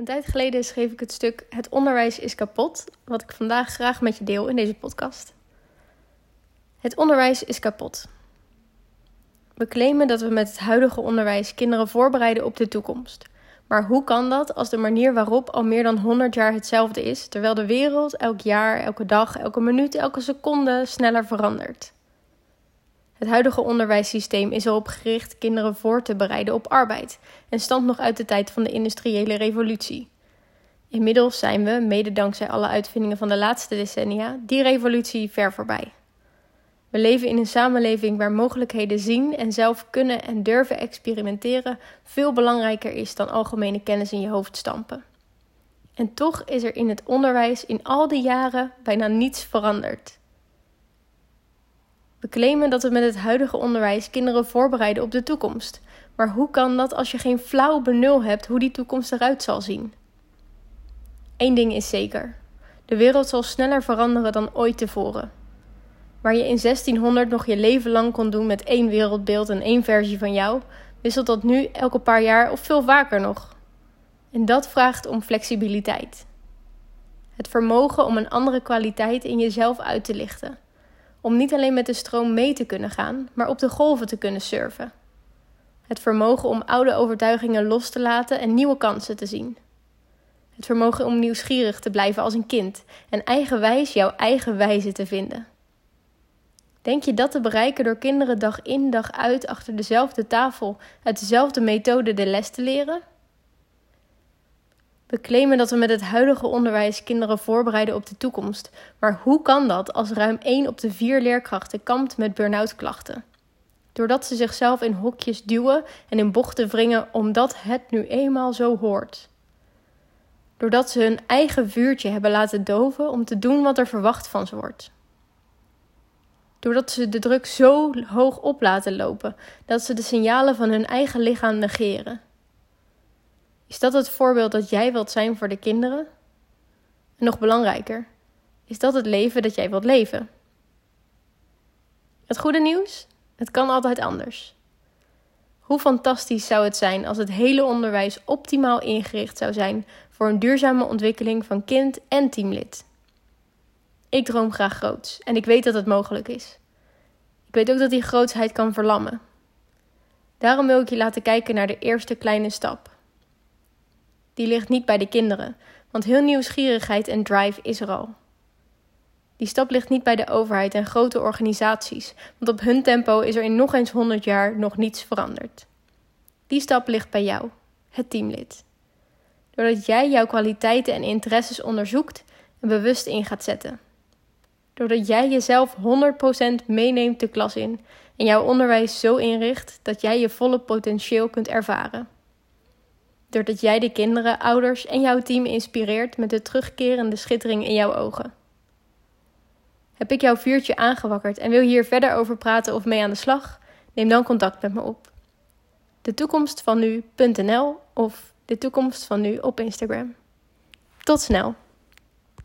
Een tijd geleden schreef ik het stuk Het onderwijs is kapot, wat ik vandaag graag met je deel in deze podcast. Het onderwijs is kapot. We claimen dat we met het huidige onderwijs kinderen voorbereiden op de toekomst. Maar hoe kan dat als de manier waarop al meer dan 100 jaar hetzelfde is, terwijl de wereld elk jaar, elke dag, elke minuut, elke seconde sneller verandert? Het huidige onderwijssysteem is erop gericht kinderen voor te bereiden op arbeid en stamt nog uit de tijd van de industriële revolutie. Inmiddels zijn we, mede dankzij alle uitvindingen van de laatste decennia, die revolutie ver voorbij. We leven in een samenleving waar mogelijkheden zien en zelf kunnen en durven experimenteren veel belangrijker is dan algemene kennis in je hoofd stampen. En toch is er in het onderwijs in al die jaren bijna niets veranderd. We claimen dat we met het huidige onderwijs kinderen voorbereiden op de toekomst. Maar hoe kan dat als je geen flauw benul hebt hoe die toekomst eruit zal zien? Eén ding is zeker: de wereld zal sneller veranderen dan ooit tevoren. Waar je in 1600 nog je leven lang kon doen met één wereldbeeld en één versie van jou, wisselt dat nu elke paar jaar of veel vaker nog. En dat vraagt om flexibiliteit. Het vermogen om een andere kwaliteit in jezelf uit te lichten om niet alleen met de stroom mee te kunnen gaan, maar op de golven te kunnen surfen. Het vermogen om oude overtuigingen los te laten en nieuwe kansen te zien. Het vermogen om nieuwsgierig te blijven als een kind en eigenwijs jouw eigen wijze te vinden. Denk je dat te bereiken door kinderen dag in dag uit achter dezelfde tafel uit dezelfde methode de les te leren? We claimen dat we met het huidige onderwijs kinderen voorbereiden op de toekomst. Maar hoe kan dat als ruim 1 op de 4 leerkrachten kampt met burn-out klachten? Doordat ze zichzelf in hokjes duwen en in bochten wringen omdat het nu eenmaal zo hoort. Doordat ze hun eigen vuurtje hebben laten doven om te doen wat er verwacht van ze wordt. Doordat ze de druk zo hoog op laten lopen dat ze de signalen van hun eigen lichaam negeren. Is dat het voorbeeld dat jij wilt zijn voor de kinderen? En nog belangrijker, is dat het leven dat jij wilt leven? Het goede nieuws? Het kan altijd anders. Hoe fantastisch zou het zijn als het hele onderwijs optimaal ingericht zou zijn voor een duurzame ontwikkeling van kind en teamlid? Ik droom graag groots en ik weet dat het mogelijk is. Ik weet ook dat die grootsheid kan verlammen. Daarom wil ik je laten kijken naar de eerste kleine stap die ligt niet bij de kinderen, want heel nieuwsgierigheid en drive is er al. Die stap ligt niet bij de overheid en grote organisaties, want op hun tempo is er in nog eens 100 jaar nog niets veranderd. Die stap ligt bij jou, het teamlid. Doordat jij jouw kwaliteiten en interesses onderzoekt en bewust in gaat zetten. Doordat jij jezelf 100% meeneemt de klas in en jouw onderwijs zo inricht dat jij je volle potentieel kunt ervaren doordat jij de kinderen, ouders en jouw team inspireert met de terugkerende schittering in jouw ogen. Heb ik jouw vuurtje aangewakkerd en wil hier verder over praten of mee aan de slag? Neem dan contact met me op. De toekomst van nu.nl of de toekomst van nu op Instagram. Tot snel!